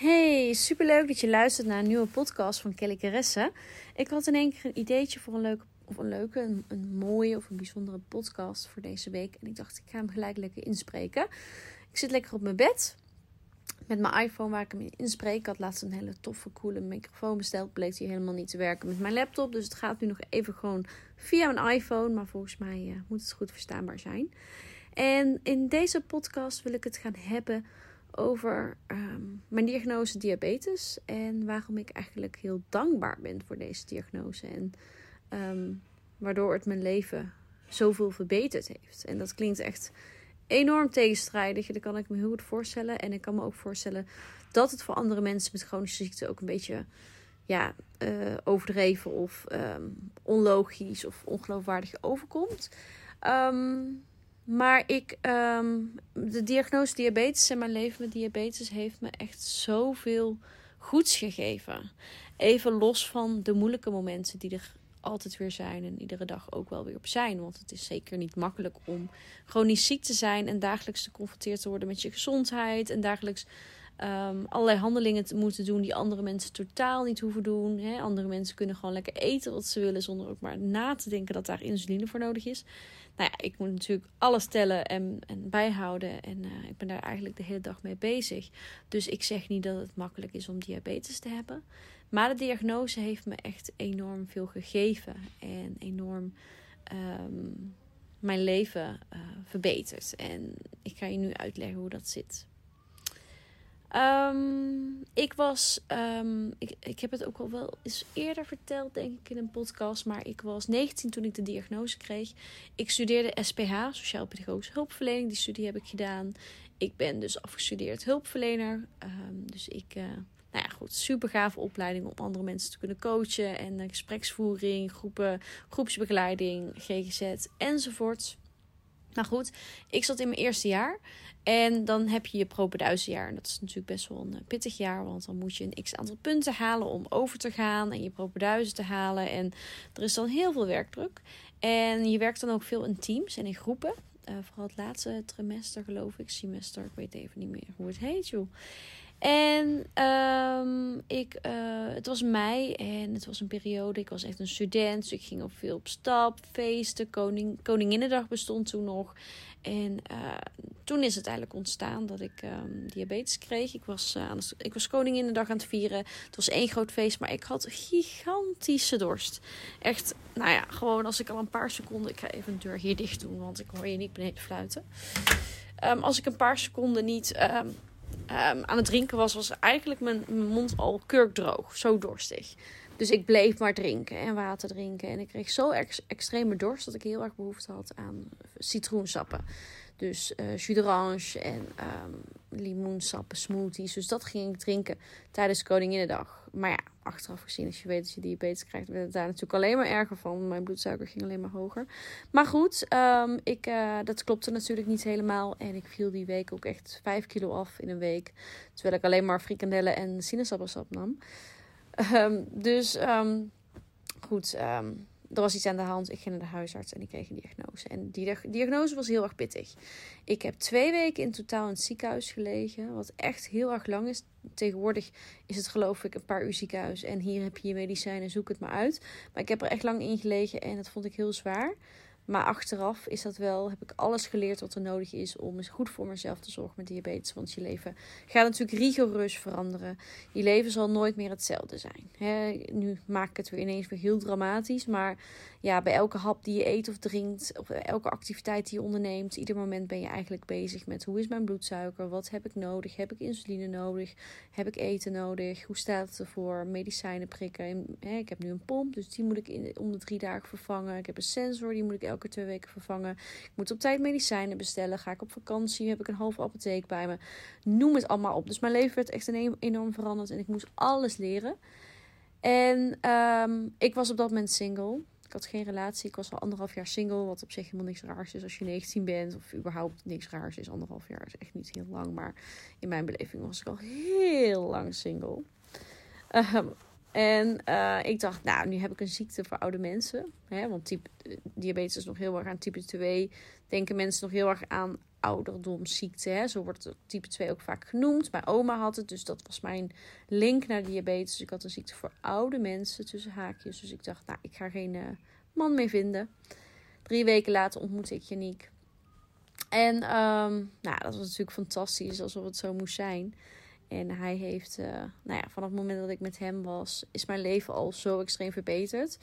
Hey, superleuk dat je luistert naar een nieuwe podcast van Kelly Caresse. Ik had in één keer een ideetje voor een leuke, of een leuke, een, mooie of een bijzondere podcast voor deze week. En ik dacht, ik ga hem gelijk lekker inspreken. Ik zit lekker op mijn bed met mijn iPhone waar ik hem in inspreek. Ik had laatst een hele toffe, coole microfoon besteld. Bleek die helemaal niet te werken met mijn laptop. Dus het gaat nu nog even gewoon via mijn iPhone. Maar volgens mij uh, moet het goed verstaanbaar zijn. En in deze podcast wil ik het gaan hebben over um, mijn diagnose diabetes en waarom ik eigenlijk heel dankbaar ben voor deze diagnose en um, waardoor het mijn leven zoveel verbeterd heeft. En dat klinkt echt enorm tegenstrijdig, dat kan ik me heel goed voorstellen. En ik kan me ook voorstellen dat het voor andere mensen met chronische ziekte ook een beetje ja, uh, overdreven of um, onlogisch of ongeloofwaardig overkomt. Maar ik, um, de diagnose diabetes en mijn leven met diabetes heeft me echt zoveel goeds gegeven. Even los van de moeilijke momenten die er altijd weer zijn en iedere dag ook wel weer op zijn. Want het is zeker niet makkelijk om chronisch ziek te zijn en dagelijks geconfronteerd te worden met je gezondheid en dagelijks um, allerlei handelingen te moeten doen die andere mensen totaal niet hoeven doen. Hè. Andere mensen kunnen gewoon lekker eten wat ze willen zonder ook maar na te denken dat daar insuline voor nodig is. Nou ja, ik moet natuurlijk alles tellen en, en bijhouden en uh, ik ben daar eigenlijk de hele dag mee bezig. Dus ik zeg niet dat het makkelijk is om diabetes te hebben. Maar de diagnose heeft me echt enorm veel gegeven en enorm um, mijn leven uh, verbeterd. En ik ga je nu uitleggen hoe dat zit. Um, ik was, um, ik, ik heb het ook al wel eens eerder verteld, denk ik, in een podcast. Maar ik was 19 toen ik de diagnose kreeg. Ik studeerde SPH, Sociaal-Pedagogische Hulpverlening. Die studie heb ik gedaan. Ik ben dus afgestudeerd hulpverlener. Um, dus ik, uh, nou ja, goed, super gave opleiding om andere mensen te kunnen coachen. En uh, gespreksvoering, groepen, groepsbegeleiding, GGZ enzovoort. Nou goed, ik zat in mijn eerste jaar. En dan heb je je propeduizenjaar. En dat is natuurlijk best wel een eh, pittig jaar. Want dan moet je een x aantal punten halen om over te gaan. En je propeduizen te halen. En er is dan heel veel werkdruk. En je werkt dan ook veel in teams en in groepen. Uh, vooral het laatste trimester geloof ik. Semester, ik weet even niet meer hoe het heet joh. En um, ik, uh, het was mei en het was een periode. Ik was echt een student. Dus ik ging ook veel op stap, feesten. Koning, Koninginnedag bestond toen nog. En uh, toen is het eigenlijk ontstaan dat ik um, diabetes kreeg. Ik was, uh, aan ik was Koninginnedag aan het vieren. Het was één groot feest, maar ik had gigantische dorst. Echt, nou ja, gewoon als ik al een paar seconden... Ik ga even de deur hier dicht doen, want ik hoor je niet beneden fluiten. Um, als ik een paar seconden niet... Um, aan het drinken was, was eigenlijk mijn, mijn mond al kurkdroog. Zo dorstig. Dus ik bleef maar drinken en water drinken. En ik kreeg zo ex extreme dorst dat ik heel erg behoefte had aan citroensappen. Dus uh, jus d'orange en um, limoensappen, smoothies. Dus dat ging ik drinken tijdens Koninginnedag. Maar ja, achteraf gezien, als je weet dat je diabetes krijgt, werd het daar natuurlijk alleen maar erger van. Mijn bloedsuiker ging alleen maar hoger. Maar goed, um, ik, uh, dat klopte natuurlijk niet helemaal. En ik viel die week ook echt 5 kilo af in een week. Terwijl ik alleen maar frikandellen en sinaasappelsap nam. Um, dus um, goed, er was iets aan de hand. Ik ging naar de huisarts en ik kreeg een diagnose. En die diagnose was heel erg pittig. Ik heb twee weken in totaal in het ziekenhuis gelegen. Wat echt heel erg lang is. Tegenwoordig is het geloof ik een paar uur ziekenhuis. En hier heb je je medicijnen, zoek het maar uit. Maar ik heb er echt lang in gelegen en dat vond ik heel zwaar. Maar achteraf is dat wel, heb ik alles geleerd wat er nodig is om goed voor mezelf te zorgen met diabetes. Want je leven gaat natuurlijk rigoureus veranderen. Je leven zal nooit meer hetzelfde zijn. Nu maak ik het weer ineens weer heel dramatisch. Maar ja, bij elke hap die je eet of drinkt, of elke activiteit die je onderneemt, ieder moment ben je eigenlijk bezig met hoe is mijn bloedsuiker? Wat heb ik nodig? Heb ik insuline nodig? Heb ik eten nodig? Hoe staat het ervoor? Medicijnen prikken. Ik heb nu een pomp, dus die moet ik in, om de drie dagen vervangen. Ik heb een sensor, die moet ik elke twee weken vervangen. Ik moet op tijd medicijnen bestellen. Ga ik op vakantie, heb ik een halve apotheek bij me. Noem het allemaal op. Dus mijn leven werd echt enorm veranderd en ik moest alles leren. En ehm, ik was op dat moment single. Ik had geen relatie. Ik was al anderhalf jaar single. Wat op zich helemaal niks raars is als je 19 bent. Of überhaupt niks raars is. Anderhalf jaar is echt niet heel lang. Maar in mijn beleving was ik al heel lang single. Ehm, en uh, ik dacht, nou, nu heb ik een ziekte voor oude mensen. Hè, want type, diabetes is nog heel erg aan type 2. Denken mensen nog heel erg aan ouderdomsziekte. Hè? Zo wordt type 2 ook vaak genoemd. Mijn oma had het, dus dat was mijn link naar diabetes. Dus ik had een ziekte voor oude mensen tussen haakjes. Dus ik dacht, nou, ik ga geen uh, man meer vinden. Drie weken later ontmoette ik Janiek. En um, nou, dat was natuurlijk fantastisch, alsof het zo moest zijn. En hij heeft, uh, nou ja, vanaf het moment dat ik met hem was, is mijn leven al zo extreem verbeterd.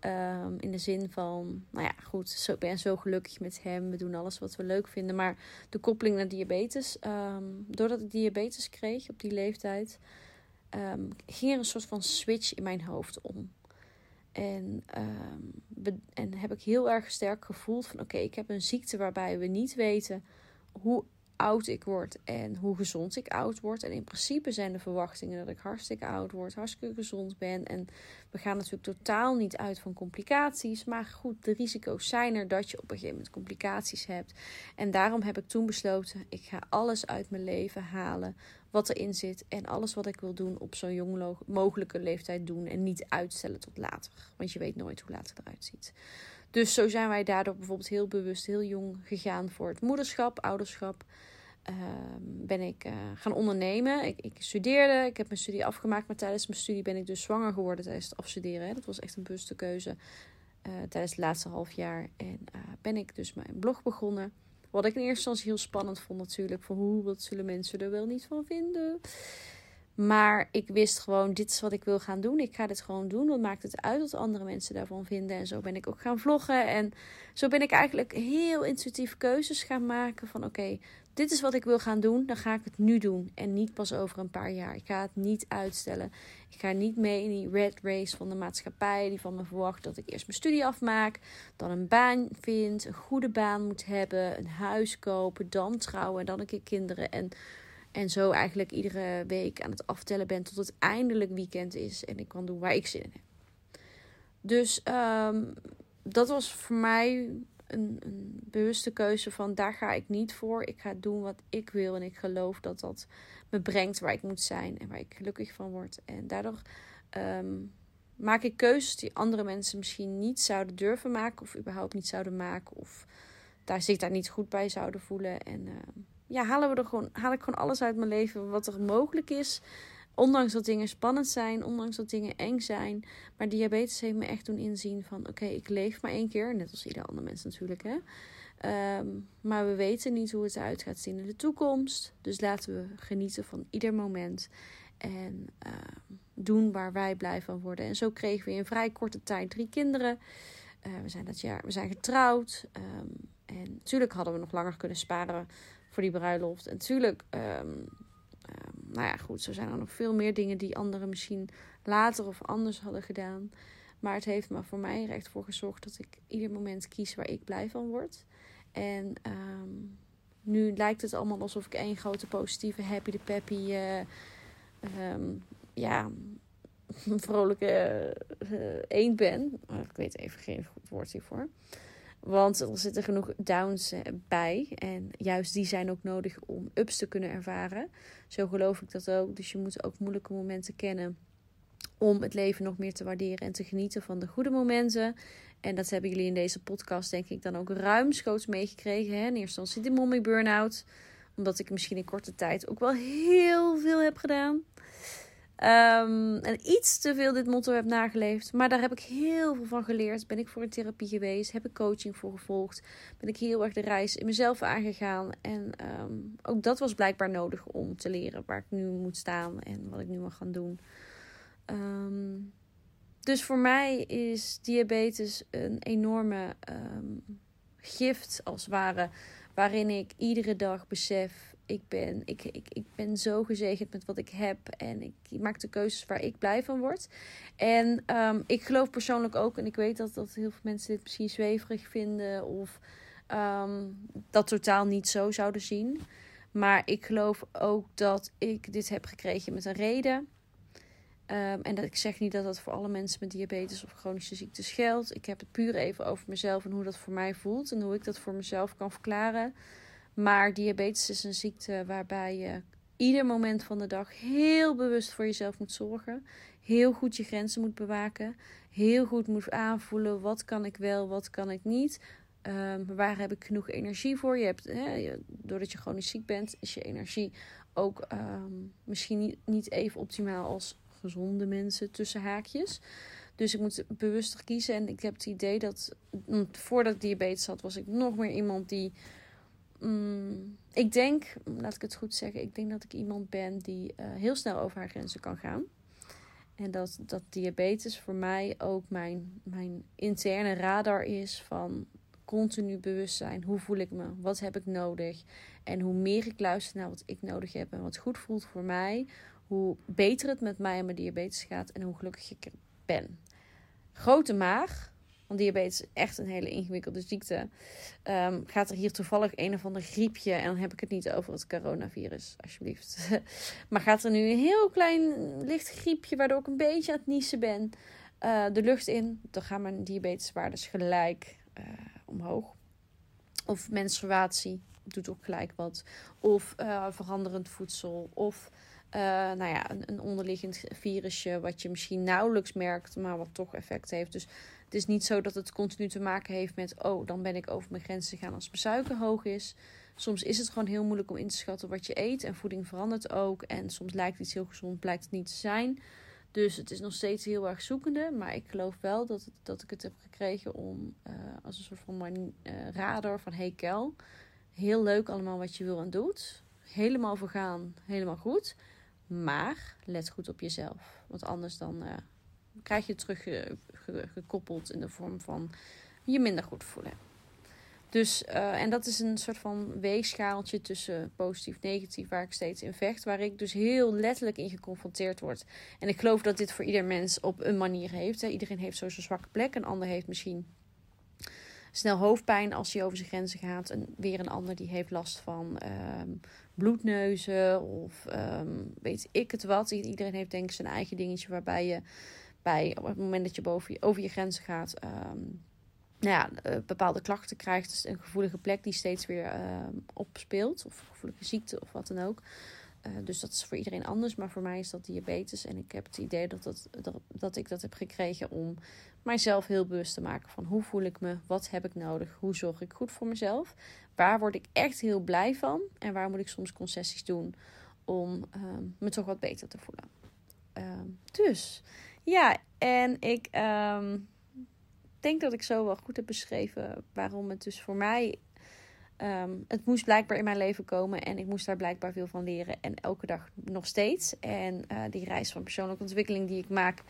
Um, in de zin van, nou ja, goed, ik ben zo gelukkig met hem. We doen alles wat we leuk vinden. Maar de koppeling naar diabetes, um, doordat ik diabetes kreeg op die leeftijd, um, ging er een soort van switch in mijn hoofd om. En, en heb ik heel erg sterk gevoeld van, oké, ik heb een ziekte waarbij we niet weten hoe oud ik word en hoe gezond ik oud word. En in principe zijn de verwachtingen dat ik hartstikke oud word, hartstikke gezond ben. En we gaan natuurlijk totaal niet uit van complicaties. Maar goed, de risico's zijn er dat je op een gegeven moment complicaties hebt. En daarom heb ik toen besloten: ik ga alles uit mijn leven halen wat erin zit. En alles wat ik wil doen op zo'n jong mogelijke leeftijd doen. En niet uitstellen tot later. Want je weet nooit hoe later eruit ziet. Dus zo zijn wij daardoor bijvoorbeeld heel bewust, heel jong gegaan voor het moederschap, ouderschap. Uh, ben ik uh, gaan ondernemen. Ik, ik, studeerde, ik heb mijn studie afgemaakt, maar tijdens mijn studie ben ik dus zwanger geworden tijdens het afstuderen. Hè. Dat was echt een bewuste keuze uh, tijdens het laatste half jaar. En ben ik dus mijn blog begonnen. Wat ik in eerste instantie heel spannend vond natuurlijk. Van hoe, wat zullen mensen er wel niet van vinden? Maar ik wist gewoon, dit is wat ik wil gaan doen. Ik ga dit gewoon doen. Wat maakt het uit wat andere mensen daarvan vinden? En zo ben ik ook gaan vloggen. En zo ben ik eigenlijk heel intuïtief keuzes gaan maken. Van oké, dit is wat ik wil gaan doen. Dan ga ik het nu doen. En niet pas over een paar jaar. Ik ga het niet uitstellen. Ik ga niet mee in die red race van de maatschappij. Die van me verwacht dat ik eerst mijn studie afmaak. Dan een baan vind. Een goede baan moet hebben. Een huis kopen. Dan trouwen. En dan een keer kinderen. En en zo eigenlijk iedere week aan het aftellen ben tot het eindelijk weekend is en ik kan doen waar ik zin in heb. Dus um, dat was voor mij een, een, bewuste keuze van daar ga ik niet voor. Ik ga doen wat ik wil en ik geloof dat dat me brengt waar ik moet zijn en waar ik gelukkig van word. En daardoor um, maak ik keuzes die andere mensen misschien niet zouden durven maken of überhaupt niet zouden maken of daar zich daar niet goed bij zouden voelen. En uh, ja, halen we er gewoon, haal ik gewoon alles uit mijn leven wat er mogelijk is. Ondanks dat dingen spannend zijn, ondanks dat dingen eng zijn. Maar diabetes heeft me echt doen inzien van... oké, ik leef maar één keer. Net als ieder andere mens natuurlijk, hè. Um, maar we weten niet hoe het eruit gaat zien in de toekomst. Dus laten we genieten van ieder moment. En uh, doen waar wij blij van worden. En zo kregen we in vrij korte tijd drie kinderen. Uh, we zijn dat jaar, we zijn getrouwd. Um, en natuurlijk hadden we nog langer kunnen sparen voor die bruiloft. En natuurlijk, um, nou ja, goed, zo zijn er nog veel meer dingen die anderen misschien later of anders hadden gedaan. Maar het heeft me voor mij recht voor gezorgd dat ik ieder moment kies waar ik blij van word. En um, nu lijkt het allemaal alsof ik één grote positieve, happy de peppy, um, ja, vrolijke uh, eend ben. Ik weet even geen goed woord hiervoor. Want er zitten genoeg downs eh, bij. En juist die zijn ook nodig om ups te kunnen ervaren. Zo geloof ik dat ook. Dus je moet ook moeilijke momenten kennen. Om het leven nog meer te waarderen en te genieten van de goede momenten. En dat hebben jullie in deze podcast, denk ik, dan ook ruimschoots meegekregen. Hè? In eerste instantie de mommy burn-out. Omdat ik misschien in korte tijd ook wel heel veel heb gedaan. Um, en iets te veel dit motto heb nageleefd. Maar daar heb ik heel veel van geleerd. Ben ik voor een therapie geweest. Heb ik coaching voor gevolgd. Ben ik heel erg de reis in mezelf aangegaan. En um, ook dat was blijkbaar nodig om te leren waar ik nu moet staan. En wat ik nu mag gaan doen. Um, dus voor mij is diabetes een enorme gift als het ware. Waarin ik iedere dag besef ik ben, ik, ik, ik ben zo gezegend met wat ik heb. En ik, maak de keuzes waar ik blij van word. En um, ik geloof persoonlijk ook, en ik weet dat, dat heel veel mensen dit misschien zweverig vinden. Of um, dat totaal niet zo zouden zien. Maar ik geloof ook dat ik dit heb gekregen met een reden. Ehm, en dat, ik zeg niet dat dat voor alle mensen met diabetes of chronische ziektes geldt. Ik heb het puur even over mezelf en hoe dat voor mij voelt en hoe ik dat voor mezelf kan verklaren. Maar diabetes is een ziekte waarbij je ieder moment van de dag heel bewust voor jezelf moet zorgen. Heel goed je grenzen moet bewaken. Heel goed moet aanvoelen wat kan ik wel, wat kan ik niet. Um, waar heb ik genoeg energie voor? Je hebt, hè, doordat je chronisch ziek bent, is je energie ook um, misschien niet, niet even optimaal als gezonde mensen tussen haakjes. Dus ik moet bewuster kiezen. En ik heb het idee dat voordat ik diabetes had, was ik nog meer iemand die. Mm, ik denk, laat ik het goed zeggen, ik denk dat ik iemand ben die uh, heel snel over haar grenzen kan gaan. En dat, dat diabetes voor mij ook mijn, mijn interne radar is van continu bewust zijn. Hoe voel ik me? Wat heb ik nodig? En hoe meer ik luister naar wat ik nodig heb en wat goed voelt voor mij, hoe beter het met mij en mijn diabetes gaat en hoe gelukkig ik ben. Grote maag, diabetes is echt een hele ingewikkelde ziekte. Ehm, gaat er hier toevallig een of ander griepje, en dan heb ik het niet over het coronavirus, alsjeblieft. maar gaat er nu een heel klein licht griepje, waardoor ik een beetje aan het niezen ben, uh, de lucht in, dan gaan mijn diabeteswaardes gelijk uh, omhoog. Of menstruatie doet ook gelijk wat. Of uh, veranderend voedsel. Of nou ja, een, een, onderliggend virusje wat je misschien nauwelijks merkt, maar wat toch effect heeft. Dus het is niet zo dat het continu te maken heeft met, oh, dan ben ik over mijn grenzen gegaan als mijn suiker hoog is. Soms is het gewoon heel moeilijk om in te schatten wat je eet. En voeding verandert ook. En soms lijkt iets heel gezond, blijkt het niet te zijn. Dus het is nog steeds heel erg zoekende. Maar ik geloof wel dat, dat ik het heb gekregen om uh, als een soort van mijn uh, radar van hey Kel. Heel leuk allemaal wat je wil en doet. Helemaal vergaan, helemaal goed. Maar let goed op jezelf. Want anders dan uh, krijg je terug ge, ge, gekoppeld in de vorm van je minder goed voelen. Dus, uh, en dat is een soort van weegschaaltje tussen positief en negatief, waar ik steeds in vecht. Waar ik dus heel letterlijk in geconfronteerd word. En ik geloof dat dit voor ieder mens op een manier heeft. Iedereen heeft zo zijn zwakke plek. Een ander heeft misschien snel hoofdpijn als hij over zijn grenzen gaat. En weer een ander die heeft last van um, bloedneuzen of um, weet ik het wat. Iedereen heeft denk ik zijn eigen dingetje waarbij je bij op het moment dat je boven je, over je grenzen gaat... Um, nou ja, uh, bepaalde klachten krijgt. Dus een gevoelige plek die steeds weer uh, opspeelt. Of gevoelige ziekte of wat dan ook. Uh, dus dat is voor iedereen anders. Maar voor mij is dat diabetes. En ik heb het idee dat, dat, dat, ik dat heb gekregen om mijzelf heel bewust te maken van hoe voel ik me, wat heb ik nodig, hoe zorg ik goed voor mezelf, waar word ik echt heel blij van en waar moet ik soms concessies doen om um, me toch wat beter te voelen. Um, dus ja, en ik um, denk dat ik zo wel goed heb beschreven waarom het dus voor mij. Um, het moest blijkbaar in mijn leven komen en ik moest daar blijkbaar veel van leren. En elke dag nog steeds. En uh, die reis van persoonlijke ontwikkeling die ik maak,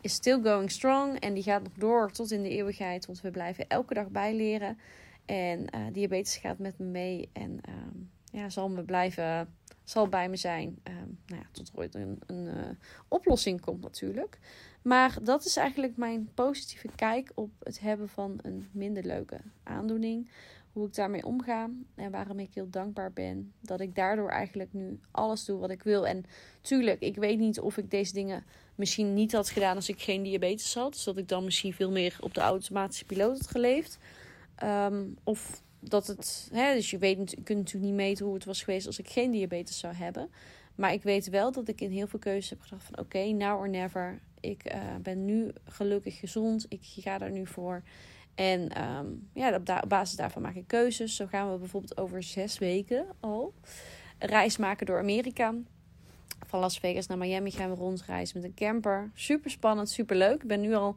is still going strong. En die gaat nog door tot in de eeuwigheid. Want we blijven elke dag bijleren. En uh, diabetes gaat met me mee. En um, ja, zal me blijven, zal bij me zijn. Um, nou ja, tot er ooit een, een uh, oplossing komt natuurlijk. Maar dat is eigenlijk mijn positieve kijk op het hebben van een minder leuke aandoening. Hoe ik daarmee omga en waarom ik heel dankbaar ben dat ik daardoor eigenlijk nu alles doe wat ik wil. En tuurlijk, ik weet niet of ik deze dingen misschien niet had gedaan als ik geen diabetes had. Dus dat ik dan misschien veel meer op de automatische piloot had geleefd. Um, of dat het, hè, dus je, weet, je kunt natuurlijk niet meten hoe het was geweest als ik geen diabetes zou hebben. Maar ik weet wel dat ik in heel veel keuzes heb gedacht van oké, now or never. Ik uh, ben nu gelukkig gezond. Ik ga daar nu voor. En um, ja, op, basis daarvan maak ik keuzes. Zo gaan we bijvoorbeeld over zes weken al reis maken door Amerika. Van Las Vegas naar Miami gaan we rondreizen met een camper. Super spannend, super leuk. Ik ben nu al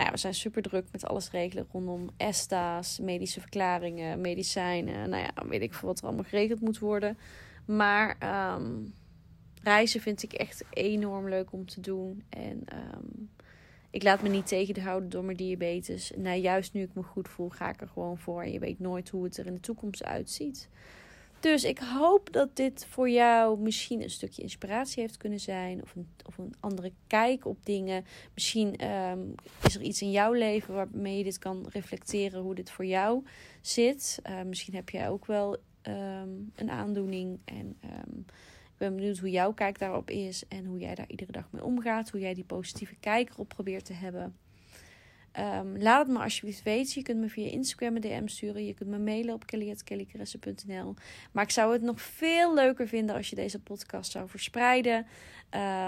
nou ja, we zijn super druk met alles regelen rondom ESTA's, medische verklaringen, medicijnen. Nou ja, weet ik veel wat er allemaal geregeld moet worden. Maar um, reizen vind ik echt enorm leuk om te doen. En um, ik laat me niet tegenhouden door mijn diabetes. Nou, juist nu ik me goed voel, ga ik er gewoon voor. En je weet nooit hoe het er in de toekomst uitziet. Dus ik hoop dat dit voor jou misschien een stukje inspiratie heeft kunnen zijn. Of een, of een andere kijk op dingen. Misschien um, is er iets in jouw leven waarmee je dit kan reflecteren. Hoe dit voor jou zit. Uh, misschien heb jij ook wel um, een aandoening. En um, ben benieuwd hoe jouw kijk daarop is en hoe jij daar iedere dag mee omgaat. Hoe jij die positieve kijker op probeert te hebben. Um, laat het me alsjeblieft weten. Je kunt me via Instagram een DM sturen. Je kunt me mailen op kelly.kellycaresse.nl Maar ik zou het nog veel leuker vinden als je deze podcast zou verspreiden.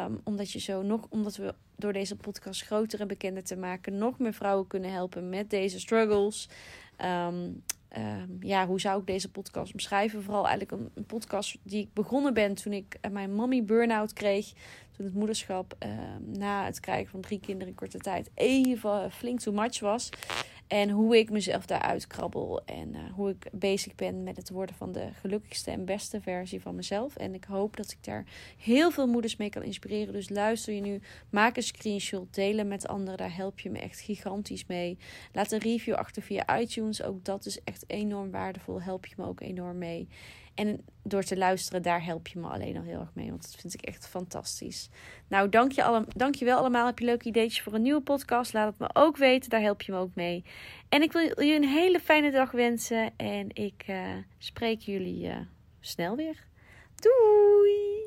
Um, omdat, je zo nog, omdat we door deze podcast groter en bekender te maken... nog meer vrouwen kunnen helpen met deze struggles. Um, ja, hoe zou ik deze podcast omschrijven? Vooral eigenlijk een, podcast die ik begonnen ben toen ik mijn mommy burn-out kreeg toen het moederschap ehm, na het krijgen van drie kinderen in korte tijd even flink too much was. En hoe ik mezelf daaruit krabbel. En uh, hoe ik bezig ben met het worden van de gelukkigste en beste versie van mezelf. En ik hoop dat ik daar heel veel moeders mee kan inspireren. Dus luister je nu, maak een screenshot, delen met anderen. Daar help je me echt gigantisch mee. Laat een review achter via iTunes. Ook dat is echt enorm waardevol. Help je me ook enorm mee. En door te luisteren, daar help je me alleen al heel erg mee. Want dat vind ik echt fantastisch. Nou, dank je, alle, dank je wel allemaal. Heb je leuke ideetjes voor een nieuwe podcast? Laat het me ook weten. Daar help je me ook mee. En ik wil je een hele fijne dag wensen. En ik uh, spreek jullie uh, snel weer. Doei!